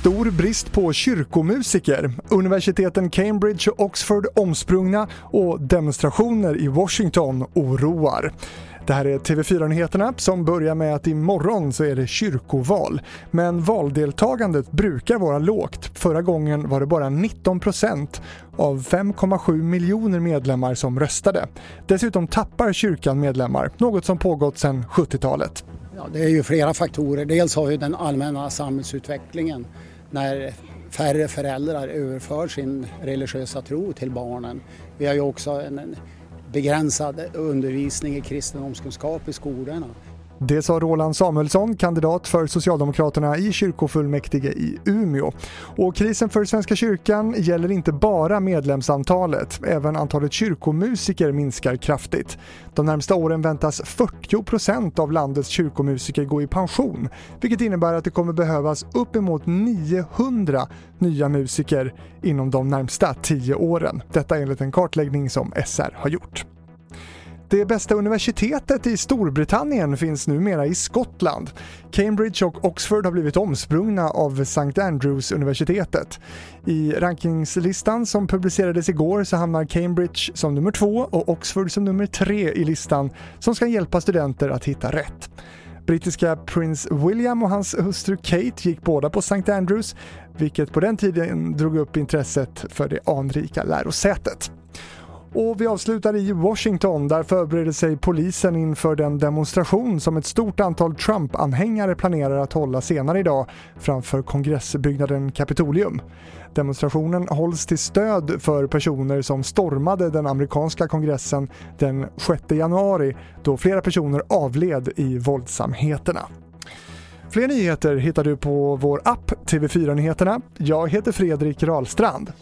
Stor brist på kyrkomusiker, universiteten Cambridge och Oxford omsprungna och demonstrationer i Washington oroar. Det här är TV4-nyheterna som börjar med att imorgon så är det kyrkoval. Men valdeltagandet brukar vara lågt. Förra gången var det bara 19 procent av 5,7 miljoner medlemmar som röstade. Dessutom tappar kyrkan medlemmar, något som pågått sedan 70-talet. Ja, det är ju flera faktorer. Dels har vi den allmänna samhällsutvecklingen när färre föräldrar överför sin religiösa tro till barnen. Vi har ju också en begränsad undervisning i kristendomskunskap i skolorna. Det sa Roland Samuelsson, kandidat för Socialdemokraterna i kyrkofullmäktige i Umeå. Och krisen för Svenska kyrkan gäller inte bara medlemsantalet, även antalet kyrkomusiker minskar kraftigt. De närmsta åren väntas 40% av landets kyrkomusiker gå i pension, vilket innebär att det kommer behövas uppemot 900 nya musiker inom de närmsta 10 åren. Detta enligt en kartläggning som SR har gjort. Det bästa universitetet i Storbritannien finns numera i Skottland. Cambridge och Oxford har blivit omsprungna av St. Andrews-universitetet. I rankingslistan som publicerades igår så hamnar Cambridge som nummer två och Oxford som nummer tre i listan som ska hjälpa studenter att hitta rätt. Brittiska prins William och hans hustru Kate gick båda på St. Andrews, vilket på den tiden drog upp intresset för det anrika lärosätet. Och vi avslutar i Washington. Där förbereder sig polisen inför den demonstration som ett stort antal Trump-anhängare planerar att hålla senare idag framför kongressbyggnaden Capitolium. Demonstrationen hålls till stöd för personer som stormade den amerikanska kongressen den 6 januari då flera personer avled i våldsamheterna. Fler nyheter hittar du på vår app TV4 Nyheterna. Jag heter Fredrik Rahlstrand.